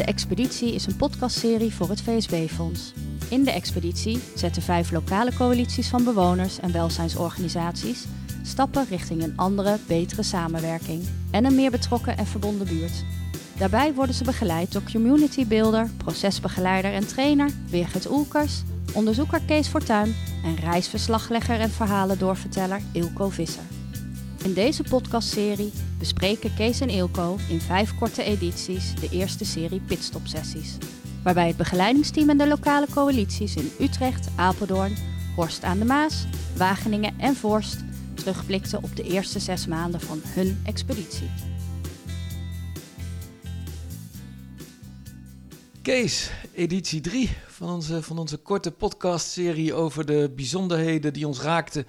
De Expeditie is een podcastserie voor het VSB-fonds. In de expeditie zetten vijf lokale coalities van bewoners en welzijnsorganisaties stappen richting een andere, betere samenwerking en een meer betrokken en verbonden buurt. Daarbij worden ze begeleid door community builder, procesbegeleider en trainer Birgit Oelkers, onderzoeker Kees Fortuyn en reisverslaglegger en verhalendoorverteller Ilko Visser. In deze podcastserie bespreken Kees en Ilko in vijf korte edities de eerste serie pitstop-sessies. Waarbij het begeleidingsteam en de lokale coalities in Utrecht, Apeldoorn, Horst aan de Maas, Wageningen en Vorst terugblikten op de eerste zes maanden van hun expeditie. Kees, editie 3 van onze, van onze korte podcastserie over de bijzonderheden die ons raakten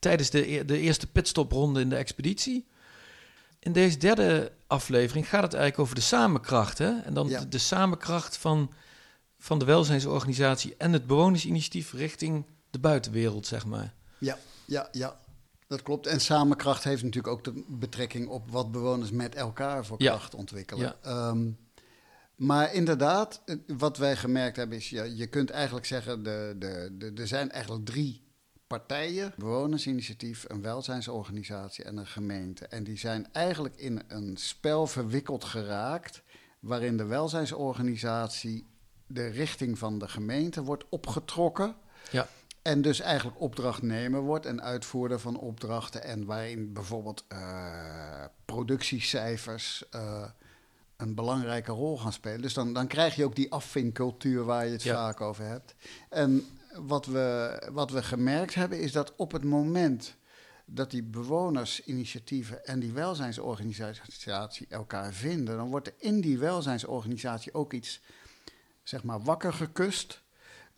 tijdens de, e-, de eerste pitstopronde in de expeditie. In deze derde aflevering gaat het eigenlijk over de samenkracht. Hè? En dan Ja. de, de samenkracht van, van de welzijnsorganisatie en het bewonersinitiatief richting de buitenwereld, zeg maar. Ja, ja, ja. Dat klopt. En samenkracht heeft natuurlijk ook de betrekking op wat bewoners met elkaar voor Ja. kracht ontwikkelen. Ja. Ehm, maar inderdaad, wat wij gemerkt hebben is, ja, je kunt eigenlijk zeggen, de, de, de, er zijn eigenlijk drie partijen. Bewonersinitiatief, een welzijnsorganisatie en een gemeente. En die zijn eigenlijk in een spel verwikkeld geraakt, waarin de welzijnsorganisatie de richting van de gemeente wordt opgetrokken. Ja. En dus eigenlijk opdrachtnemer wordt en uitvoerder van opdrachten. En waarin bijvoorbeeld eh, productiecijfers eh, een belangrijke rol gaan spelen. Dus dan, dan krijg je ook die afvinkcultuur waar je het Ja. vaak over hebt. En wat we, wat we gemerkt hebben is dat op het moment dat die bewonersinitiatieven en die welzijnsorganisatie elkaar vinden, dan wordt er in die welzijnsorganisatie ook iets, zeg maar, wakker gekust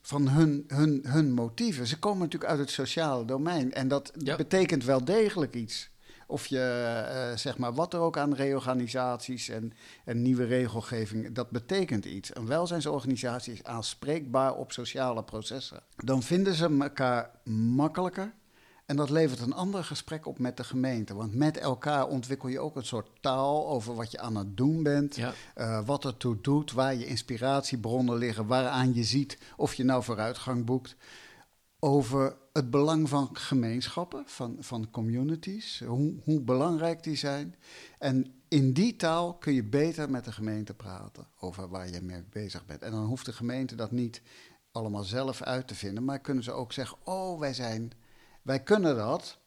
van hun, hun, hun motieven. Ze komen natuurlijk uit het sociale domein en dat Ja. betekent wel degelijk iets. Of je, eh, zeg maar, wat er ook aan reorganisaties en, en nieuwe regelgeving, dat betekent iets. Een welzijnsorganisatie is aanspreekbaar op sociale processen. Dan vinden ze elkaar makkelijker. En dat levert een ander gesprek op met de gemeente. Want met elkaar ontwikkel je ook een soort taal over wat je aan het doen bent. Ja. eh, wat ertoe doet, waar je inspiratiebronnen liggen, waaraan je ziet of je nou vooruitgang boekt. Over het belang van gemeenschappen, van, van communities, hoe, hoe belangrijk die zijn. En in die taal kun je beter met de gemeente praten over waar je mee bezig bent. En dan hoeft de gemeente dat niet allemaal zelf uit te vinden, maar kunnen ze ook zeggen: Oh, wij, zijn, wij kunnen dat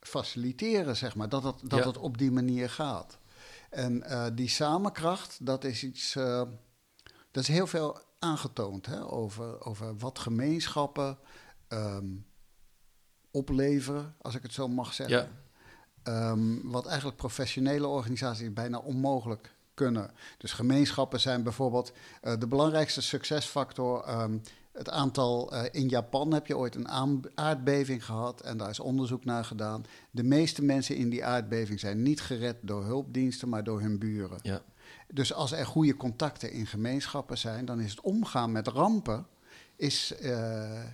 faciliteren, zeg maar, dat het, dat Ja. het op die manier gaat. En eh, die samenkracht, dat is iets. eh, dat is heel veel aangetoond hè, over, over wat gemeenschappen ehm, opleveren, als ik het zo mag zeggen. Ja. Ehm, wat eigenlijk professionele organisaties bijna onmogelijk kunnen. Dus gemeenschappen zijn bijvoorbeeld eh, de belangrijkste succesfactor. ehm, het aantal eh, in Japan heb je ooit een aardbeving gehad en daar is onderzoek naar gedaan. De meeste mensen in die aardbeving zijn niet gered door hulpdiensten, maar door hun buren. Ja. Dus als er goede contacten in gemeenschappen zijn, dan is het omgaan met rampen is, eh,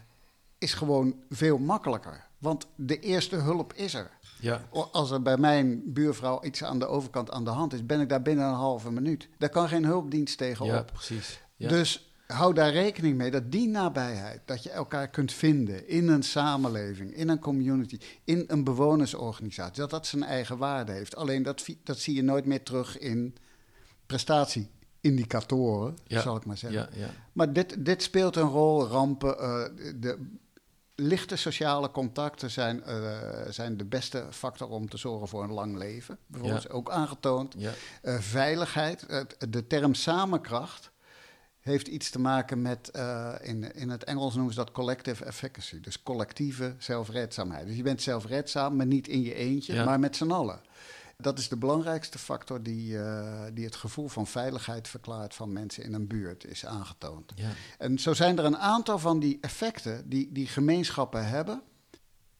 is gewoon veel makkelijker. Want de eerste hulp is er. Ja. Als er bij mijn buurvrouw iets aan de overkant aan de hand is, ben ik daar binnen een halve minuut. Daar kan geen hulpdienst tegenop. ja, precies. Ja. Dus hou daar rekening mee dat die nabijheid, dat je elkaar kunt vinden in een samenleving, in een community, in een bewonersorganisatie, dat dat zijn eigen waarde heeft. Alleen dat, dat zie je nooit meer terug in prestatieindicatoren, Ja. zal ik maar zeggen. ja, ja. Maar dit, dit speelt een rol. Rampen, eh, de lichte sociale contacten zijn, eh, zijn de beste factor om te zorgen voor een lang leven. Bijvoorbeeld Ja. ook aangetoond. ja. Eh, veiligheid, de term samenkracht heeft iets te maken met, eh, in, in het Engels noemen ze dat collective efficacy. Dus collectieve zelfredzaamheid. Dus je bent zelfredzaam, maar niet in je eentje, Ja. maar met z'n allen. Dat is de belangrijkste factor die, eh, die het gevoel van veiligheid verklaart van mensen in een buurt, is aangetoond. ja. En zo zijn er een aantal van die effecten die, die gemeenschappen hebben,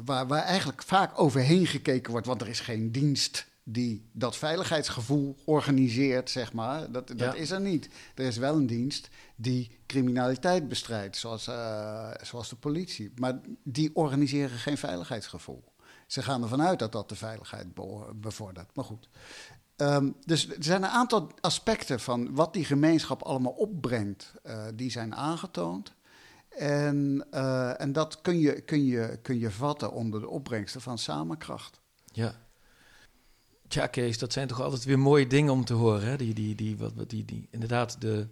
waar, waar eigenlijk vaak overheen gekeken wordt, want er is geen dienst die dat veiligheidsgevoel organiseert, zeg maar. Dat, dat Ja. is er niet. Er is wel een dienst die criminaliteit bestrijdt, zoals, eh, zoals de politie. Maar die organiseren geen veiligheidsgevoel. Ze gaan ervan uit dat dat de veiligheid be- bevordert. Maar goed, Ehm, dus er zijn een aantal aspecten van wat die gemeenschap allemaal opbrengt, uh, die zijn aangetoond. En, uh, en dat kun je, kun, je, kun je vatten onder de opbrengsten van samenkracht. Ja. Tja, Kees, dat zijn toch altijd weer mooie dingen om te horen. Hè? Die, die, die, wat, die, die, inderdaad, de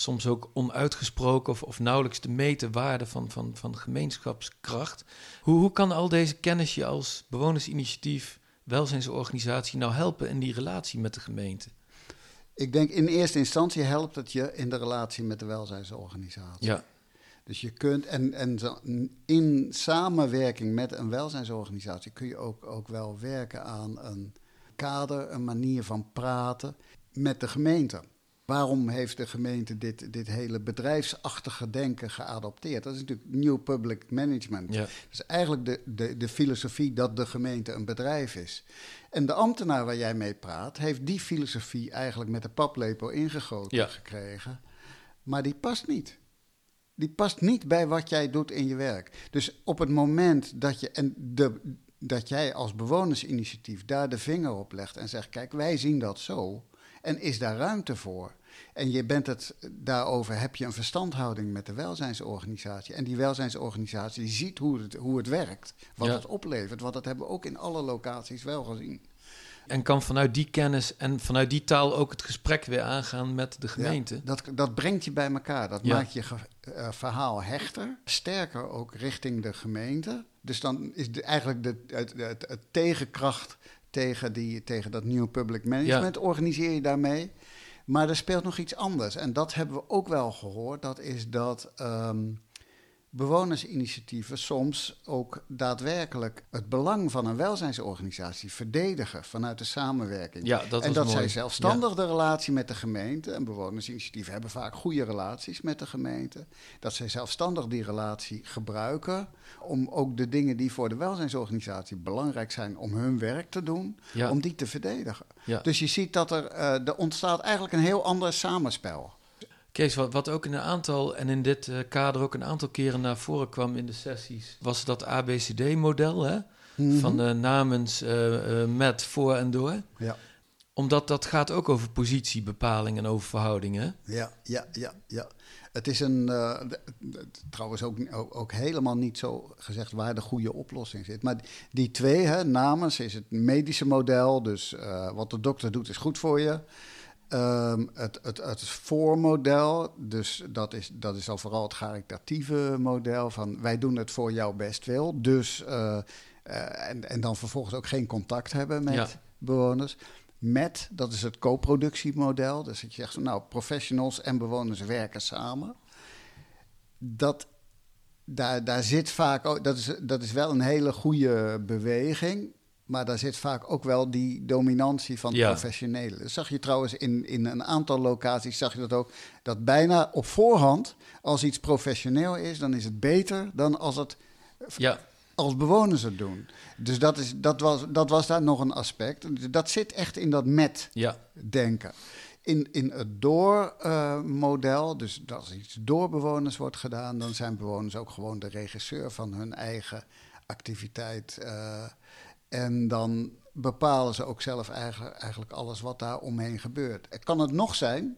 soms ook onuitgesproken of, of nauwelijks te meten waarde van, van, van gemeenschapskracht. Hoe, hoe kan al deze kennis je als bewonersinitiatief welzijnsorganisatie nou helpen in die relatie met de gemeente? Ik denk in eerste instantie helpt het je in de relatie met de welzijnsorganisatie. Ja. Dus je kunt, en, en in samenwerking met een welzijnsorganisatie kun je ook, ook wel werken aan een kader, een manier van praten met de gemeente. Waarom heeft de gemeente dit, dit hele bedrijfsachtige denken geadopteerd? Dat is natuurlijk New Public Management. Ja. Dat is eigenlijk de, de, de filosofie dat de gemeente een bedrijf is. En de ambtenaar waar jij mee praat, heeft die filosofie eigenlijk met de paplepel ingegoten Ja. gekregen. Maar die past niet. Die past niet bij wat jij doet in je werk. Dus op het moment dat je. En de, dat jij als bewonersinitiatief daar de vinger op legt en zegt: Kijk, wij zien dat zo. En is daar ruimte voor? En je bent het daarover, heb je een verstandhouding met de welzijnsorganisatie. En die welzijnsorganisatie die ziet hoe het, hoe het werkt, wat Ja. het oplevert. Want dat hebben we ook in alle locaties wel gezien. En kan vanuit die kennis en vanuit die taal ook het gesprek weer aangaan met de gemeente. Ja, dat, dat brengt je bij elkaar. Dat Ja. maakt je eh, verhaal hechter. Sterker ook richting de gemeente. Dus dan is de, eigenlijk de, het, het, het tegenkracht tegen, die, tegen dat nieuwe public management organiseer je daarmee. Maar er speelt nog iets anders. En dat hebben we ook wel gehoord. Dat is dat ehm, bewonersinitiatieven soms ook daadwerkelijk het belang van een welzijnsorganisatie verdedigen vanuit de samenwerking. Ja, dat en dat mooi. zij zelfstandig de relatie met de gemeente, en bewonersinitiatieven hebben vaak goede relaties met de gemeente, dat zij zelfstandig die relatie gebruiken om ook de dingen die voor de welzijnsorganisatie belangrijk zijn om hun werk te doen, Ja. om die te verdedigen. Dus je ziet dat er, eh, er ontstaat eigenlijk een heel ander samenspel. Kees, wat, wat ook in een aantal, en in dit eh, kader ook een aantal keren naar voren kwam in de sessies, was dat ABCD-model, hè? Mhm. Van eh, namens, eh, eh, met, voor en door. Ja. Omdat dat gaat ook over positiebepaling en over verhoudingen. Ja, ja, ja, ja. Het is een, trouwens ook, ook, ook helemaal niet zo gezegd waar de goede oplossing zit. Maar die twee, hè, namens is het medische model, dus wat de dokter doet is goed voor je. Ehm, het, het, het voormodel, dus dat is, dat is dan vooral het caritatieve model van wij doen het voor jouw bestwil. Dus, eh, eh, en, en dan vervolgens ook geen contact hebben met Ja. bewoners. Met, dat is het co-productiemodel. Dus dat je zegt, nou, professionals en bewoners werken samen. Dat, daar, daar zit vaak ook, dat is, dat is wel een hele goede beweging. Maar daar zit vaak ook wel die dominantie van Ja. professionelen. Dat zag je trouwens in, in een aantal locaties, zag je dat ook. Dat bijna op voorhand, als iets professioneel is, dan is het beter dan als het Ja, als bewoners het doen. Dus dat, is, dat, was, dat was daar nog een aspect. Dat zit echt in dat met ja, denken. In, in het door-model, dus als iets door bewoners wordt gedaan, dan zijn bewoners ook gewoon de regisseur van hun eigen activiteit. eh, en dan bepalen ze ook zelf eigenlijk, eigenlijk alles wat daar omheen gebeurt. Kan het nog zijn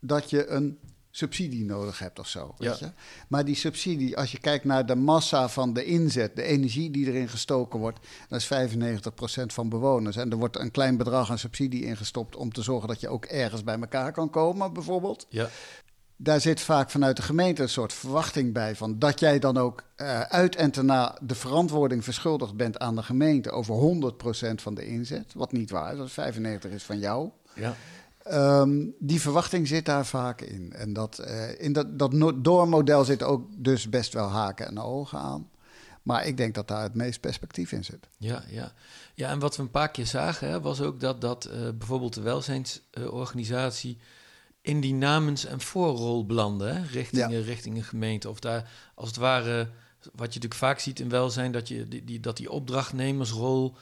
dat je een subsidie nodig hebt of zo. Weet Ja. je? Maar die subsidie, als je kijkt naar de massa van de inzet, de energie die erin gestoken wordt, dat is 95% van bewoners. En er wordt een klein bedrag aan subsidie ingestopt om te zorgen dat je ook ergens bij elkaar kan komen, bijvoorbeeld. ja, Daar zit vaak vanuit de gemeente een soort verwachting bij van dat jij dan ook eh, uit en daarna de verantwoording verschuldigd bent aan de gemeente over 100% van de inzet. Wat niet waar is, dat is 95 is van jou. ja. Ehm, die verwachting zit daar vaak in. En dat, eh, in dat, dat no- doormodel zit ook dus best wel haken en ogen aan. Maar ik denk dat daar het meest perspectief in zit. Ja, ja. ja, en wat we een paar keer zagen, hè, was ook dat, dat eh, bijvoorbeeld de welzijnsorganisatie in die namens- en voorrol belandde, hè, richting, Ja. richting een gemeente. Of daar als het ware, wat je natuurlijk vaak ziet in welzijn, dat, je, die, die, dat die opdrachtnemersrol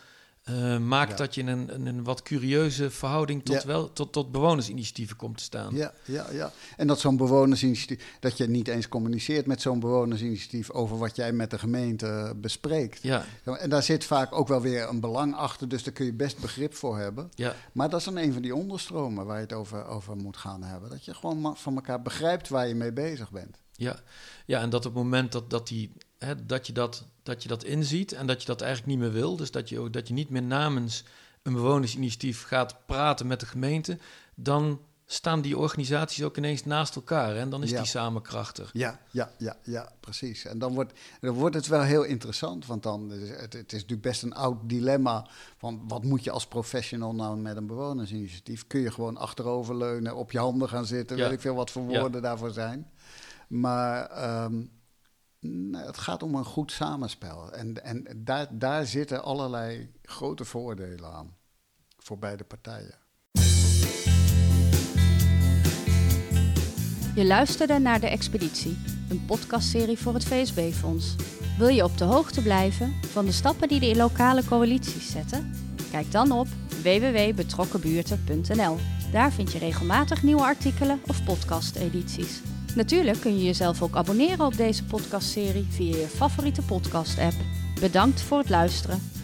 eh, maakt Ja. dat je in een, in een wat curieuze verhouding tot, Ja. wel, tot, tot bewonersinitiatieven komt te staan. Ja, ja, ja. En dat zo'n bewonersinitiatief, dat je niet eens communiceert met zo'n bewonersinitiatief over wat jij met de gemeente bespreekt. Ja, En daar zit vaak ook wel weer een belang achter, dus daar kun je best begrip voor hebben. ja, Maar dat is dan een van die onderstromen waar je het over, over moet gaan hebben. Dat je gewoon van elkaar begrijpt waar je mee bezig bent. ja. ja, en dat op het moment dat, dat, die, hè, dat, je dat, dat je dat inziet en dat je dat eigenlijk niet meer wil, dus dat je, ook, dat je niet meer namens een bewonersinitiatief gaat praten met de gemeente, dan staan die organisaties ook ineens naast elkaar hè, en dan is Ja. die samen krachtig. Ja, ja, ja, ja, precies. En dan wordt, dan wordt het wel heel interessant, want dan, het, het is natuurlijk best een oud dilemma van wat moet je als professional nou met een bewonersinitiatief? Kun je gewoon achteroverleunen, op je handen gaan zitten, Ja. weet ik veel wat voor Ja. woorden daarvoor zijn. Maar ehm, nou, het gaat om een goed samenspel. En, en daar, daar zitten allerlei grote voordelen aan voor beide partijen. Je luisterde naar De Expeditie, een podcastserie voor het VSB-fonds. Wil je op de hoogte blijven van de stappen die de lokale coalities zetten? Kijk dan op www.betrokkenbuurten.nl. Daar vind je regelmatig nieuwe artikelen of podcast-edities. Natuurlijk kun je jezelf ook abonneren op deze podcastserie via je favoriete podcast-app. Bedankt voor het luisteren.